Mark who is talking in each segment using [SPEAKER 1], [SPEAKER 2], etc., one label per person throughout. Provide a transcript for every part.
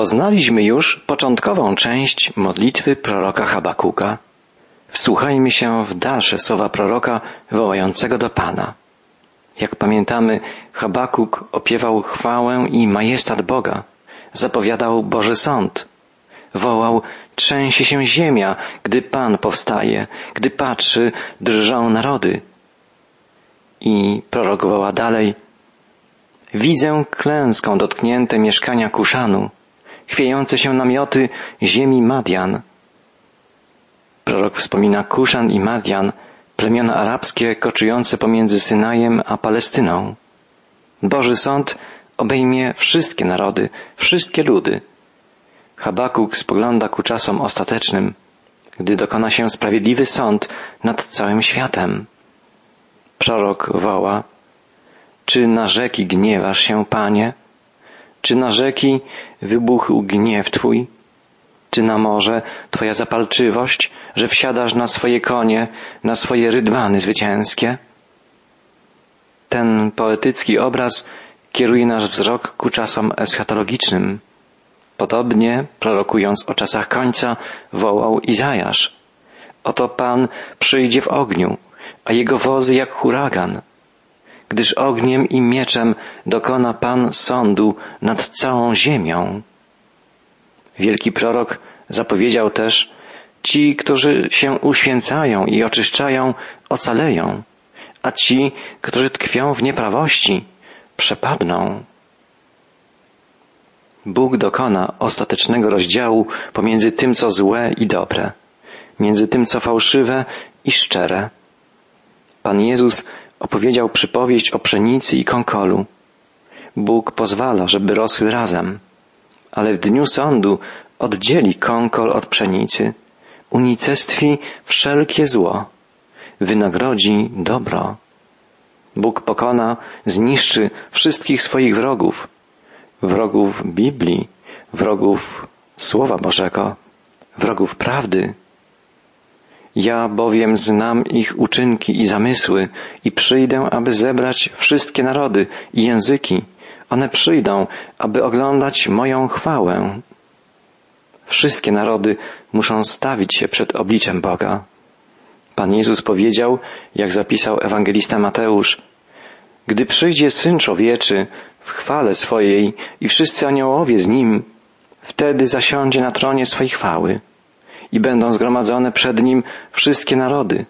[SPEAKER 1] Poznaliśmy już początkową część modlitwy proroka Habakuka. Wsłuchajmy się w dalsze słowa proroka wołającego do Pana. Jak pamiętamy, Habakuk opiewał chwałę i majestat Boga, zapowiadał Boży sąd, wołał, trzęsie się ziemia, gdy Pan powstaje, gdy patrzy, drżą narody. I prorok woła dalej, widzę klęską dotknięte mieszkania Kuszanu, chwiejące się namioty ziemi Madian. Prorok wspomina Kuszan i Madian, plemiona arabskie koczujące pomiędzy Synajem a Palestyną. Boży sąd obejmie wszystkie narody, wszystkie ludy. Habakuk spogląda ku czasom ostatecznym, gdy dokona się sprawiedliwy sąd nad całym światem. Prorok woła, czy na rzeki gniewasz się, Panie? Czy na rzeki wybuchł gniew Twój? Czy na morze Twoja zapalczywość, że wsiadasz na swoje konie, na swoje rydwany zwycięskie? Ten poetycki obraz kieruje nasz wzrok ku czasom eschatologicznym. Podobnie, prorokując o czasach końca, wołał Izajasz. Oto Pan przyjdzie w ogniu, a jego wozy jak huragan gdyż ogniem i mieczem dokona Pan sądu nad całą ziemią. Wielki prorok zapowiedział też, ci, którzy się uświęcają i oczyszczają, ocaleją, a ci, którzy tkwią w nieprawości, przepadną. Bóg dokona ostatecznego rozdziału pomiędzy tym, co złe i dobre, między tym, co fałszywe i szczere. Pan Jezus opowiedział przypowieść o pszenicy i konkolu. Bóg pozwala, żeby rosły razem, ale w dniu sądu oddzieli konkol od pszenicy, unicestwi wszelkie zło, wynagrodzi dobro. Bóg pokona, zniszczy wszystkich swoich wrogów, wrogów Biblii, wrogów Słowa Bożego, wrogów prawdy, ja bowiem znam ich uczynki i zamysły i przyjdę, aby zebrać wszystkie narody i języki. One przyjdą, aby oglądać moją chwałę. Wszystkie narody muszą stawić się przed obliczem Boga. Pan Jezus powiedział, jak zapisał ewangelista Mateusz, gdy przyjdzie Syn Człowieczy w chwale swojej i wszyscy aniołowie z Nim, wtedy zasiądzie na tronie swej chwały i będą zgromadzone przed Nim wszystkie narody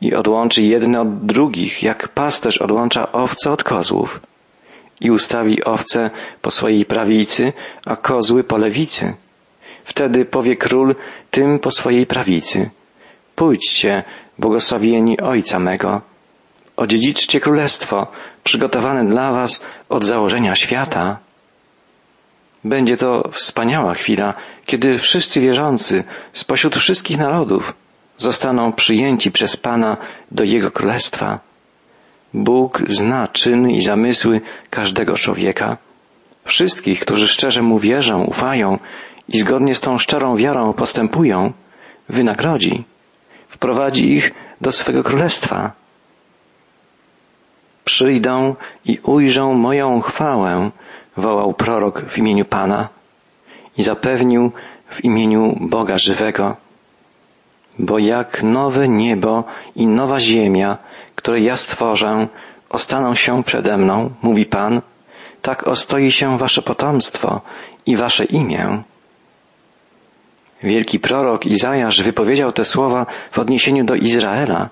[SPEAKER 1] i odłączy jedne od drugich, jak pasterz odłącza owce od kozłów i ustawi owce po swojej prawicy, a kozły po lewicy. Wtedy powie król tym po swojej prawicy. Pójdźcie, błogosławieni Ojca mego. Odziedziczcie królestwo, przygotowane dla was od założenia świata. Będzie to wspaniała chwila, kiedy wszyscy wierzący spośród wszystkich narodów zostaną przyjęci przez Pana do Jego Królestwa. Bóg zna czyny i zamysły każdego człowieka. Wszystkich, którzy szczerze Mu wierzą, ufają i zgodnie z tą szczerą wiarą postępują, wynagrodzi, wprowadzi ich do swego królestwa. Przyjdą i ujrzą moją chwałę, wołał prorok w imieniu Pana i zapewnił w imieniu Boga żywego. Bo jak nowe niebo i nowa ziemia, które ja stworzę, ostaną się przede mną, mówi Pan, tak ostoi się wasze potomstwo i wasze imię. Wielki prorok Izajasz wypowiedział te słowa w odniesieniu do Izraela,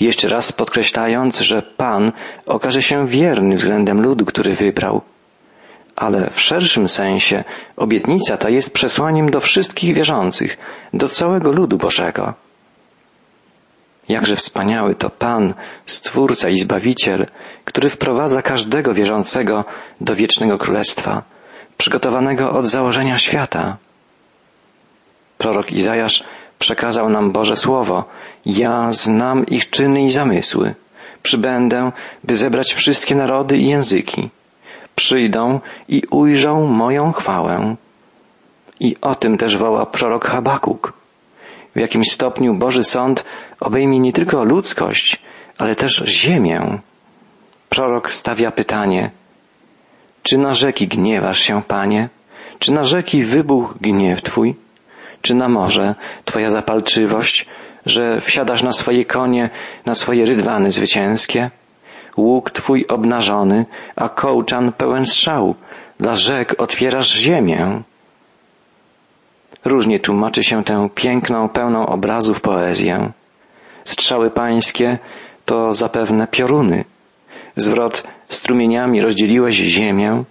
[SPEAKER 1] jeszcze raz podkreślając, że Pan okaże się wierny względem ludu, który wybrał ale w szerszym sensie obietnica ta jest przesłaniem do wszystkich wierzących, do całego ludu Bożego. Jakże wspaniały to Pan, Stwórca i Zbawiciel, który wprowadza każdego wierzącego do wiecznego królestwa, przygotowanego od założenia świata. Prorok Izajasz przekazał nam Boże Słowo. Ja znam ich czyny i zamysły. Przybędę, by zebrać wszystkie narody i języki przyjdą i ujrzą moją chwałę. I o tym też woła prorok Habakuk. W jakimś stopniu Boży Sąd obejmie nie tylko ludzkość, ale też ziemię. Prorok stawia pytanie, czy na rzeki gniewasz się, Panie? Czy na rzeki wybuchł gniew Twój? Czy na morze Twoja zapalczywość, że wsiadasz na swoje konie, na swoje rydwany zwycięskie? Łuk Twój obnażony, a kołczan pełen strzał. Dla rzek otwierasz ziemię. Różnie tłumaczy się tę piękną, pełną obrazów poezję. Strzały pańskie to zapewne pioruny. Zwrot strumieniami rozdzieliłeś ziemię,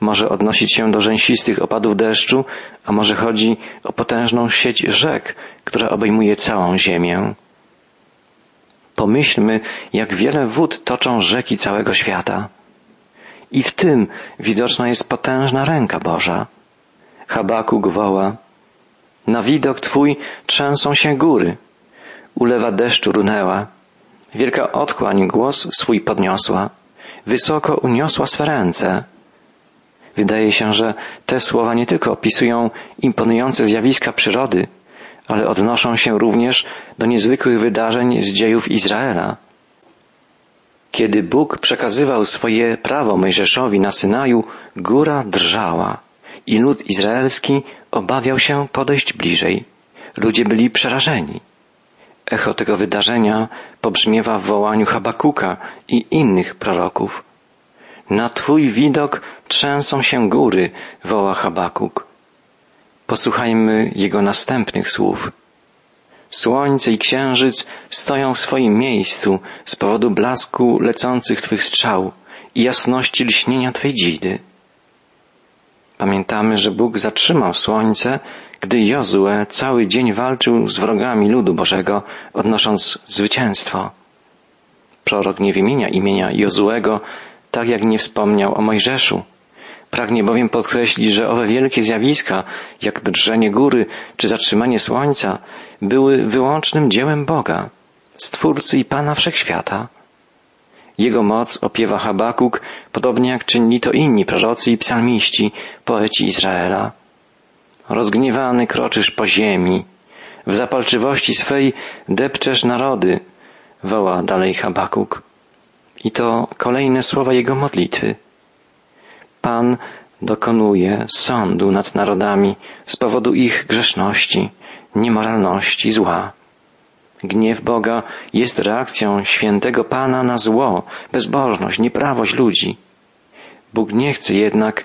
[SPEAKER 1] może odnosić się do rzęsistych opadów deszczu, a może chodzi o potężną sieć rzek, która obejmuje całą ziemię. Pomyślmy, jak wiele wód toczą rzeki całego świata. I w tym widoczna jest potężna ręka Boża. Habakuk woła, na widok Twój trzęsą się góry, ulewa deszczu runęła, wielka otchłań głos swój podniosła, wysoko uniosła swe ręce. Wydaje się, że te słowa nie tylko opisują imponujące zjawiska przyrody, ale odnoszą się również do niezwykłych wydarzeń z dziejów Izraela. Kiedy Bóg przekazywał swoje prawo Mojżeszowi na Synaju, góra drżała i lud izraelski obawiał się podejść bliżej. Ludzie byli przerażeni. Echo tego wydarzenia pobrzmiewa w wołaniu Habakuka i innych proroków. Na Twój widok trzęsą się góry, woła Habakuk. Posłuchajmy jego następnych słów. Słońce i księżyc stoją w swoim miejscu z powodu blasku lecących Twych strzał i jasności lśnienia Twej dzidy. Pamiętamy, że Bóg zatrzymał słońce, gdy Jozue cały dzień walczył z wrogami ludu Bożego, odnosząc zwycięstwo. Prorok nie wymienia imienia Jozuego, tak jak nie wspomniał o Mojżeszu. Pragnie bowiem podkreślić, że owe wielkie zjawiska, jak drżenie góry czy zatrzymanie słońca, były wyłącznym dziełem Boga, Stwórcy i Pana Wszechświata. Jego moc opiewa Habakuk, podobnie jak czynni to inni prorocy i psalmiści, poeci Izraela. Rozgniewany kroczysz po ziemi, w zapalczywości swej depczesz narody, woła dalej Habakuk. I to kolejne słowa jego modlitwy. Pan dokonuje sądu nad narodami z powodu ich grzeszności, niemoralności, zła. Gniew Boga jest reakcją świętego Pana na zło, bezbożność, nieprawość ludzi. Bóg nie chce jednak,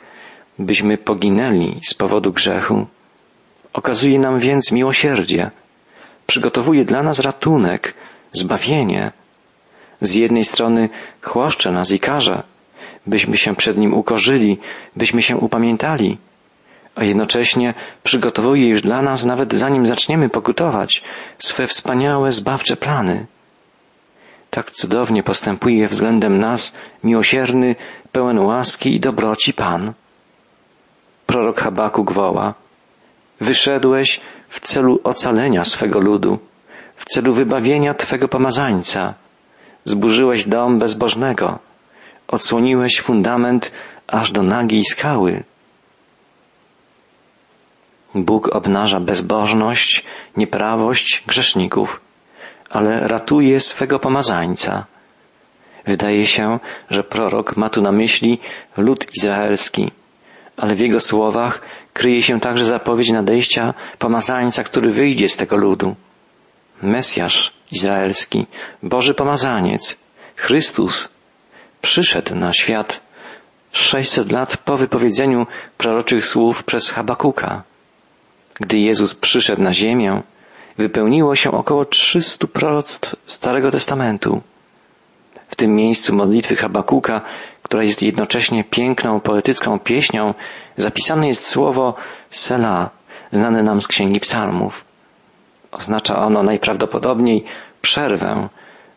[SPEAKER 1] byśmy poginęli z powodu grzechu. Okazuje nam więc miłosierdzie. Przygotowuje dla nas ratunek, zbawienie. Z jednej strony chłoszcze nas i karze, byśmy się przed Nim ukorzyli, byśmy się upamiętali, a jednocześnie przygotowuje już dla nas, nawet zanim zaczniemy pokutować, swe wspaniałe, zbawcze plany. Tak cudownie postępuje względem nas miłosierny, pełen łaski i dobroci Pan. Prorok Habakuk woła, wyszedłeś w celu ocalenia swego ludu, w celu wybawienia Twego pomazańca, zburzyłeś dom bezbożnego, odsłoniłeś fundament aż do nagiej skały. Bóg obnaża bezbożność, nieprawość grzeszników, ale ratuje swego pomazańca. Wydaje się, że prorok ma tu na myśli lud izraelski, ale w jego słowach kryje się także zapowiedź nadejścia pomazańca, który wyjdzie z tego ludu. Mesjasz izraelski, Boży pomazaniec, Chrystus, przyszedł na świat 600 lat po wypowiedzeniu proroczych słów przez Habakuka. Gdy Jezus przyszedł na ziemię, wypełniło się około 300 proroctw Starego Testamentu. W tym miejscu modlitwy Habakuka, która jest jednocześnie piękną, poetycką pieśnią, zapisane jest słowo Sela, znane nam z Księgi Psalmów. Oznacza ono najprawdopodobniej przerwę,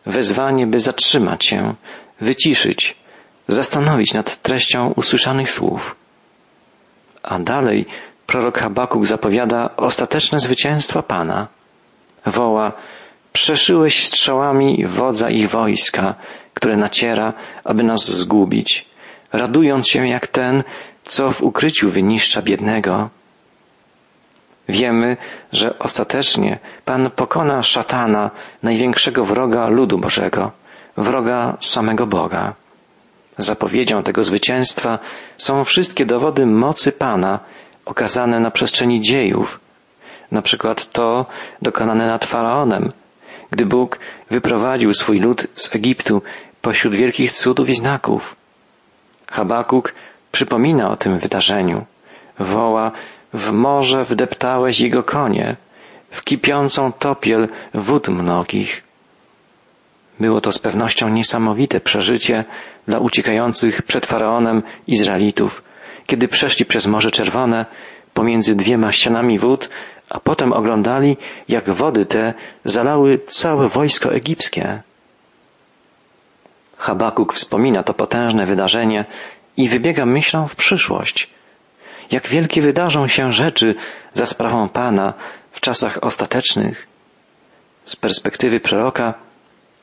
[SPEAKER 1] wezwanie, by zatrzymać się, wyciszyć, zastanowić nad treścią usłyszanych słów. A dalej prorok Habakuk zapowiada ostateczne zwycięstwo Pana. Woła, przeszyłeś strzałami wodza ich wojska, które naciera, aby nas zgubić, radując się jak ten, co w ukryciu wyniszcza biednego. Wiemy, że ostatecznie Pan pokona szatana, największego wroga ludu Bożego, wroga samego Boga. Zapowiedzią tego zwycięstwa są wszystkie dowody mocy Pana, okazane na przestrzeni dziejów, na przykład to dokonane nad Faraonem, gdy Bóg wyprowadził swój lud z Egiptu pośród wielkich cudów i znaków. Habakuk przypomina o tym wydarzeniu. Woła, w morze wdeptałeś jego konie, w kipiącą topiel wód mnogich. Było to z pewnością niesamowite przeżycie dla uciekających przed faraonem Izraelitów, kiedy przeszli przez Morze Czerwone pomiędzy dwiema ścianami wód, a potem oglądali, jak wody te zalały całe wojsko egipskie. Habakuk wspomina to potężne wydarzenie i wybiega myślą w przyszłość. Jak wielkie wydarzą się rzeczy za sprawą Pana w czasach ostatecznych. Z perspektywy proroka,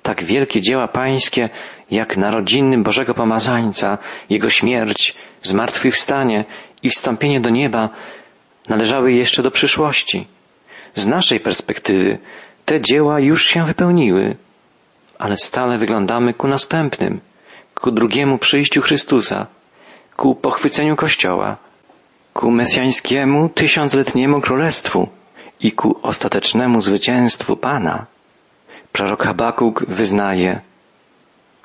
[SPEAKER 1] tak wielkie dzieła pańskie, jak narodziny Bożego Pomazańca, Jego śmierć, zmartwychwstanie i wstąpienie do nieba należały jeszcze do przyszłości. Z naszej perspektywy te dzieła już się wypełniły, ale stale wyglądamy ku następnym, ku drugiemu przyjściu Chrystusa, ku pochwyceniu Kościoła, ku mesjańskiemu tysiącletniemu królestwu i ku ostatecznemu zwycięstwu Pana. Prorok Habakuk wyznaje,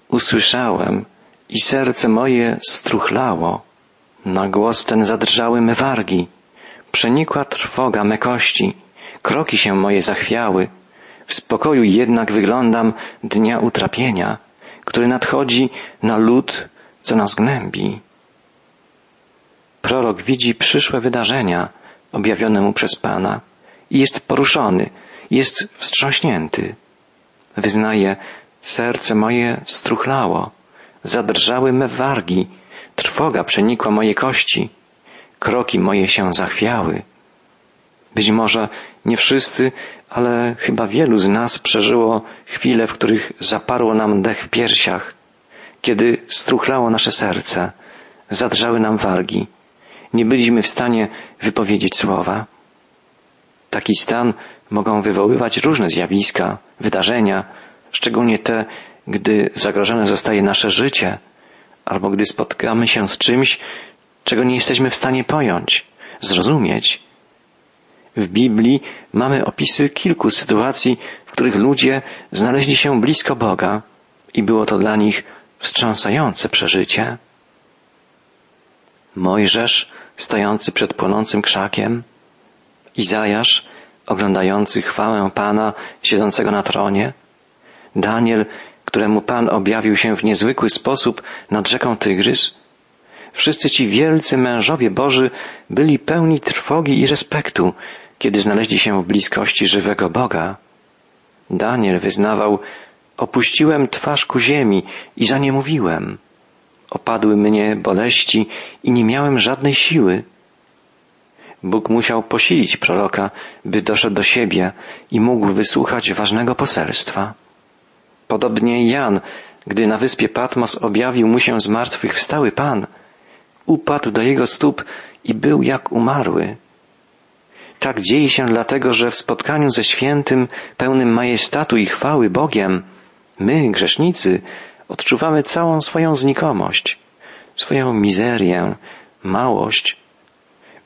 [SPEAKER 1] usłyszałem i serce moje struchlało, na głos ten zadrżały me wargi, przenikła trwoga me kości, kroki się moje zachwiały, w spokoju jednak wyglądam dnia utrapienia, który nadchodzi na lud, co nas gnębi. Prorok widzi przyszłe wydarzenia objawione mu przez Pana i jest poruszony, jest wstrząśnięty. Wyznaje, serce moje struchlało, zadrżały me wargi, trwoga przenikła moje kości, kroki moje się zachwiały. Być może nie wszyscy, ale chyba wielu z nas przeżyło chwile, w których zaparło nam dech w piersiach, kiedy struchlało nasze serce, zadrżały nam wargi, nie byliśmy w stanie wypowiedzieć słowa. Taki stan mogą wywoływać różne zjawiska, wydarzenia, szczególnie te, gdy zagrożone zostaje nasze życie, albo gdy spotkamy się z czymś, czego nie jesteśmy w stanie pojąć, zrozumieć. W Biblii mamy opisy kilku sytuacji, w których ludzie znaleźli się blisko Boga i było to dla nich wstrząsające przeżycie. Mojżesz stojący przed płonącym krzakiem, Izajasz oglądający chwałę Pana siedzącego na tronie, Daniel, któremu Pan objawił się w niezwykły sposób nad rzeką Tygrys, wszyscy ci wielcy mężowie Boży byli pełni trwogi i respektu, kiedy znaleźli się w bliskości żywego Boga. Daniel wyznawał, opuściłem twarz ku ziemi i za nie mówiłem. Opadły mnie boleści i nie miałem żadnej siły. Bóg musiał posilić proroka, by doszedł do siebie i mógł wysłuchać ważnego poselstwa. Podobnie Jan, gdy na wyspie Patmos objawił mu się z martwych wstały Pan, upadł do jego stóp i był jak umarły. Tak dzieje się dlatego, że w spotkaniu ze świętym, pełnym majestatu i chwały Bogiem, my, grzesznicy, odczuwamy całą swoją znikomość, swoją mizerię, małość.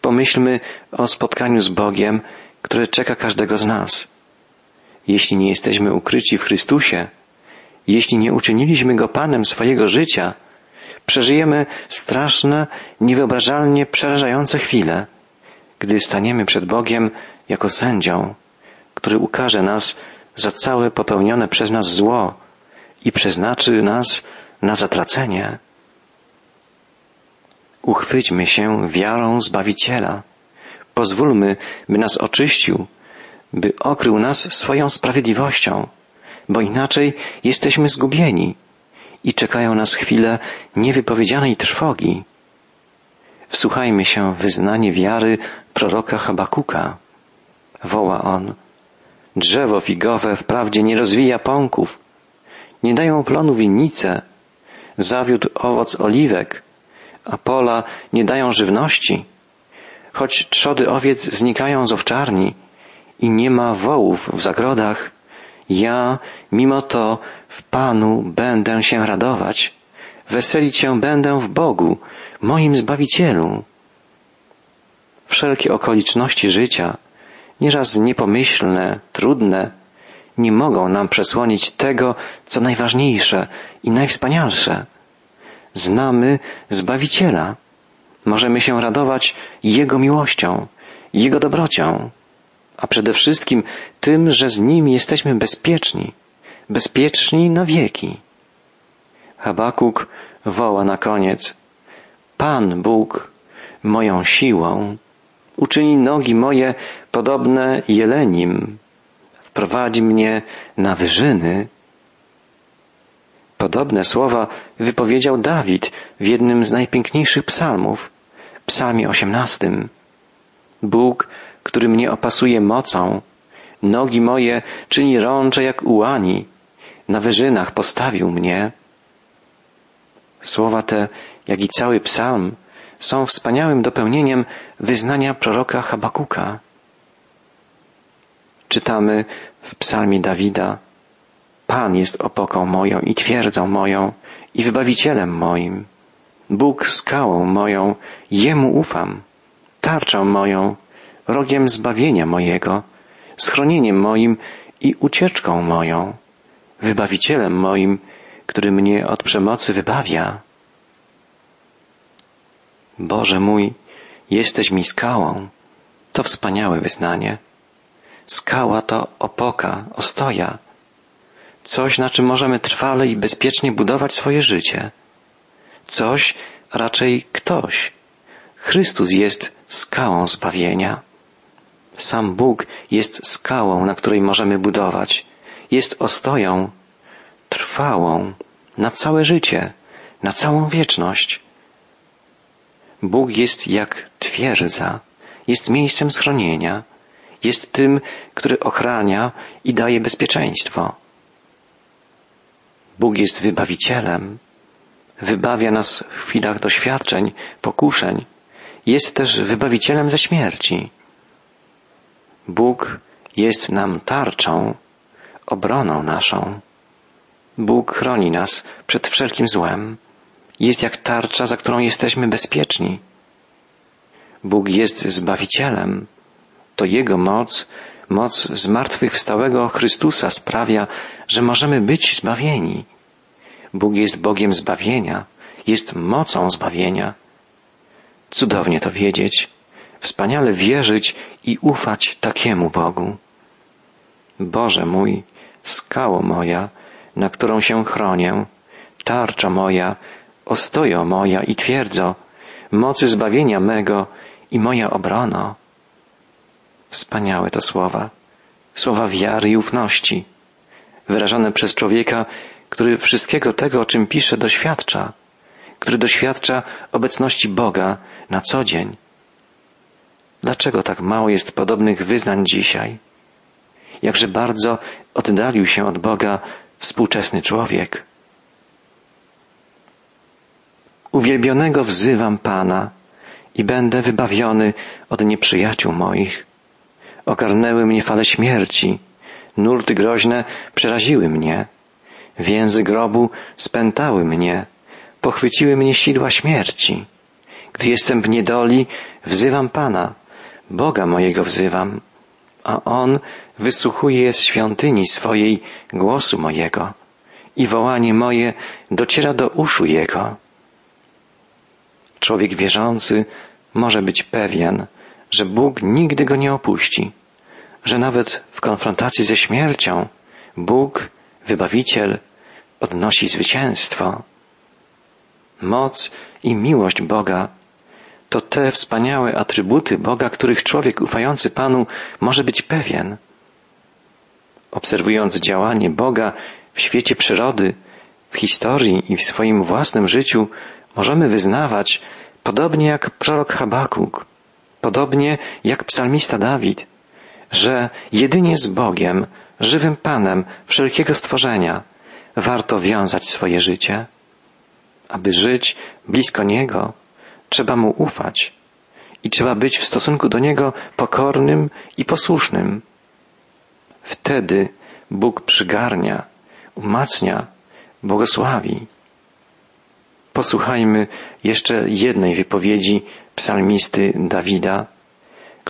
[SPEAKER 1] Pomyślmy o spotkaniu z Bogiem, które czeka każdego z nas. Jeśli nie jesteśmy ukryci w Chrystusie, jeśli nie uczyniliśmy Go Panem swojego życia, przeżyjemy straszne, niewyobrażalnie przerażające chwile, gdy staniemy przed Bogiem jako sędzią, który ukaże nas za całe popełnione przez nas zło i przeznaczy nas na zatracenie. Uchwyćmy się wiarą Zbawiciela. Pozwólmy, by nas oczyścił, by okrył nas swoją sprawiedliwością, bo inaczej jesteśmy zgubieni i czekają nas chwile niewypowiedzianej trwogi. Wsłuchajmy się w wyznanie wiary proroka Habakuka. Woła on, drzewo figowe wprawdzie nie rozwija pąków, nie dają plonu winnice, zawiódł owoc oliwek, a pola nie dają żywności, choć trzody owiec znikają z owczarni i nie ma wołów w zagrodach, ja mimo to w Panu będę się radować, weselić się będę w Bogu, moim Zbawicielu. Wszelkie okoliczności życia, nieraz niepomyślne, trudne, nie mogą nam przesłonić tego, co najważniejsze i najwspanialsze. Znamy Zbawiciela. Możemy się radować Jego miłością, Jego dobrocią, a przede wszystkim tym, że z Nim jesteśmy bezpieczni, bezpieczni na wieki. Habakuk woła na koniec, Pan Bóg moją siłą, uczyni nogi moje podobne jelenim, wprowadzi mnie na wyżyny. Podobne słowa wypowiedział Dawid w jednym z najpiękniejszych psalmów, psalmie osiemnastym. Bóg, który mnie opasuje mocą, nogi moje czyni rącze jak ułani, na wyżynach postawił mnie. Słowa te, jak i cały psalm, są wspaniałym dopełnieniem wyznania proroka Habakuka. Czytamy w psalmie Dawida, Pan jest opoką moją i twierdzą moją i wybawicielem moim. Bóg skałą moją, Jemu ufam, tarczą moją, rogiem zbawienia mojego, schronieniem moim i ucieczką moją, wybawicielem moim, który mnie od przemocy wybawia. Boże mój, jesteś mi skałą. To wspaniałe wyznanie. Skała to opoka, ostoja, coś, na czym możemy trwale i bezpiecznie budować swoje życie. Coś, raczej ktoś. Chrystus jest skałą zbawienia. Sam Bóg jest skałą, na której możemy budować. Jest ostoją trwałą na całe życie, na całą wieczność. Bóg jest jak twierdza, jest miejscem schronienia, jest tym, który ochrania i daje bezpieczeństwo. Bóg jest wybawicielem, wybawia nas w chwilach doświadczeń, pokuszeń, jest też wybawicielem ze śmierci. Bóg jest nam tarczą, obroną naszą. Bóg chroni nas przed wszelkim złem. Jest jak tarcza, za którą jesteśmy bezpieczni. Bóg jest Zbawicielem. To Jego moc, moc zmartwychwstałego Chrystusa sprawia, że możemy być zbawieni. Bóg jest Bogiem zbawienia, jest mocą zbawienia. Cudownie to wiedzieć, wspaniale wierzyć i ufać takiemu Bogu. Boże mój, skało moja, na którą się chronię, tarcza moja, ostojo moja i twierdzo, mocy zbawienia mego i moja obrona. Wspaniałe to słowa, słowa wiary i ufności, wyrażone przez człowieka, który wszystkiego tego, o czym pisze, doświadcza, który doświadcza obecności Boga na co dzień. Dlaczego tak mało jest podobnych wyznań dzisiaj? Jakże bardzo oddalił się od Boga współczesny człowiek. Uwielbionego wzywam Pana i będę wybawiony od nieprzyjaciół moich. Ogarnęły mnie fale śmierci, nurty groźne przeraziły mnie, więzy grobu spętały mnie, pochwyciły mnie sidła śmierci. Gdy jestem w niedoli, wzywam Pana, Boga mojego wzywam, a On wysłuchuje z świątyni swojej głosu mojego. I wołanie moje dociera do uszu Jego. Człowiek wierzący może być pewien, że Bóg nigdy go nie opuści, że nawet w konfrontacji ze śmiercią Bóg, wybawiciel, odnosi zwycięstwo. Moc i miłość Boga to te wspaniałe atrybuty Boga, których człowiek ufający Panu może być pewien. Obserwując działanie Boga w świecie przyrody, w historii i w swoim własnym życiu, możemy wyznawać, podobnie jak prorok Habakuk, podobnie jak psalmista Dawid, że jedynie z Bogiem, żywym Panem wszelkiego stworzenia, warto wiązać swoje życie. Aby żyć blisko Niego, trzeba Mu ufać i trzeba być w stosunku do Niego pokornym i posłusznym. Wtedy Bóg przygarnia, umacnia, błogosławi. Posłuchajmy jeszcze jednej wypowiedzi psalmisty Dawida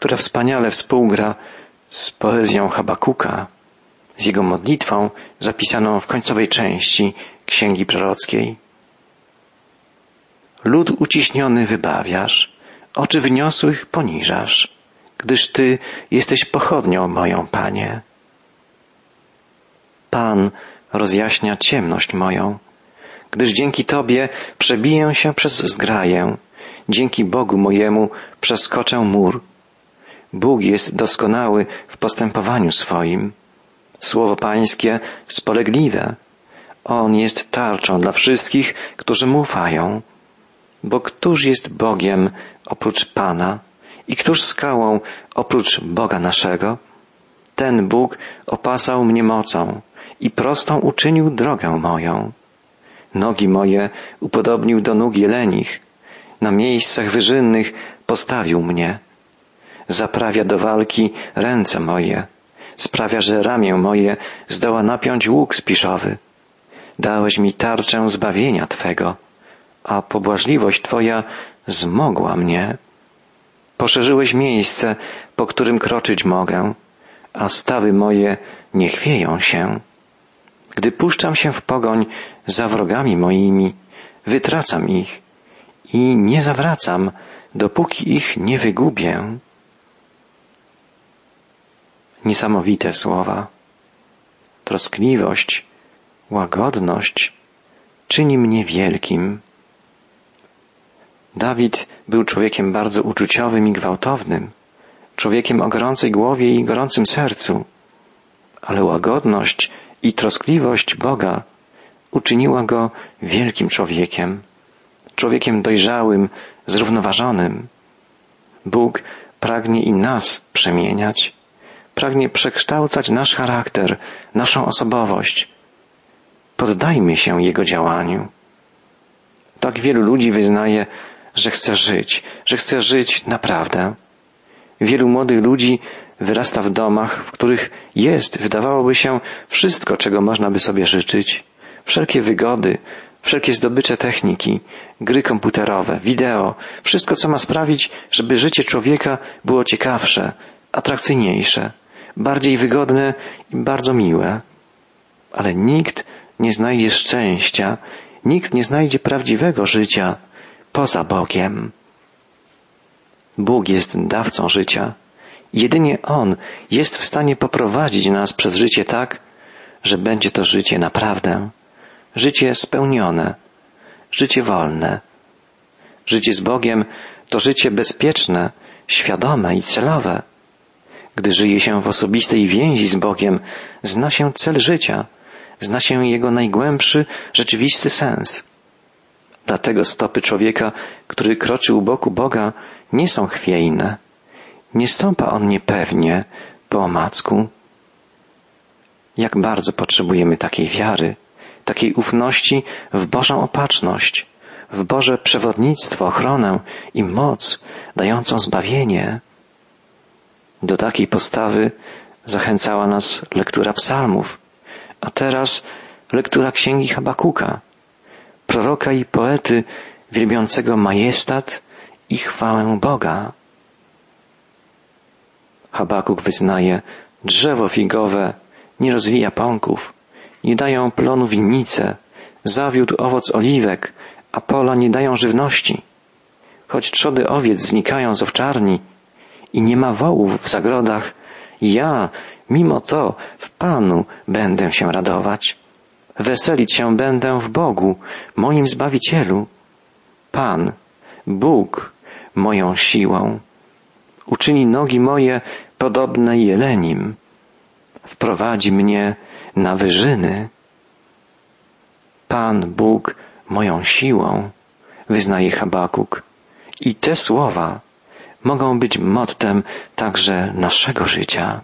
[SPEAKER 1] która wspaniale współgra z poezją Habakuka, z jego modlitwą zapisaną w końcowej części Księgi Prorockiej. Lud uciśniony wybawiasz, oczy wyniosłych poniżasz, gdyż Ty jesteś pochodnią moją, Panie. Pan rozjaśnia ciemność moją, gdyż dzięki Tobie przebiję się przez zgraję, dzięki Bogu mojemu przeskoczę mur. Bóg jest doskonały w postępowaniu swoim. Słowo Pańskie spolegliwe. On jest tarczą dla wszystkich, którzy mu ufają. Bo któż jest Bogiem oprócz Pana i któż skałą oprócz Boga naszego? Ten Bóg opasał mnie mocą i prostą uczynił drogę moją. Nogi moje upodobnił do nóg jelenich, na miejscach wyżynnych postawił mnie. Zaprawia do walki ręce moje, sprawia, że ramię moje zdoła napiąć łuk spiszowy. Dałeś mi tarczę zbawienia Twego, a pobłażliwość Twoja zmogła mnie. Poszerzyłeś miejsce, po którym kroczyć mogę, a stawy moje nie chwieją się. Gdy puszczam się w pogoń za wrogami moimi, wytracam ich i nie zawracam, dopóki ich nie wygubię. Niesamowite słowa. Troskliwość, łagodność czyni mnie wielkim. Dawid był człowiekiem bardzo uczuciowym i gwałtownym, człowiekiem o gorącej głowie i gorącym sercu, ale łagodność i troskliwość Boga uczyniła go wielkim człowiekiem, człowiekiem dojrzałym, zrównoważonym. Bóg pragnie i nas przemieniać, pragnie przekształcać nasz charakter, naszą osobowość. Poddajmy się Jego działaniu. Tak wielu ludzi wyznaje, że chce żyć, że chce żyć naprawdę. Wielu młodych ludzi wyrasta w domach, w których jest, wydawałoby się, wszystko, czego można by sobie życzyć. Wszelkie wygody, wszelkie zdobycze techniki, gry komputerowe, wideo, wszystko, co ma sprawić, żeby życie człowieka było ciekawsze, atrakcyjniejsze, bardziej wygodne i bardzo miłe. Ale nikt nie znajdzie szczęścia, nikt nie znajdzie prawdziwego życia poza Bogiem. Bóg jest dawcą życia. Jedynie On jest w stanie poprowadzić nas przez życie tak, że będzie to życie naprawdę, życie spełnione, życie wolne. Życie z Bogiem to życie bezpieczne, świadome i celowe. Gdy żyje się w osobistej więzi z Bogiem, zna się cel życia, zna się jego najgłębszy, rzeczywisty sens. Dlatego stopy człowieka, który kroczy u boku Boga, nie są chwiejne. Nie stąpa on niepewnie po omacku. Jak bardzo potrzebujemy takiej wiary, takiej ufności w Bożą opatrzność, w Boże przewodnictwo, ochronę i moc dającą zbawienie. Do takiej postawy zachęcała nas lektura psalmów, a teraz lektura księgi Habakuka, proroka i poety wielbiącego majestat i chwałę Boga. Habakuk wyznaje, drzewo figowe nie rozwija pąków, nie dają plonu winnice, zawiódł owoc oliwek, a pola nie dają żywności. Choć trzody owiec znikają z owczarni i nie ma wołów w zagrodach, ja, mimo to, w Panu będę się radować. Weselić się będę w Bogu, moim Zbawicielu. Pan, Bóg, moją siłą. Uczyni nogi moje podobne jelenim. Wprowadzi mnie na wyżyny. Pan Bóg moją siłą, wyznaje Habakuk. I te słowa mogą być mottem także naszego życia.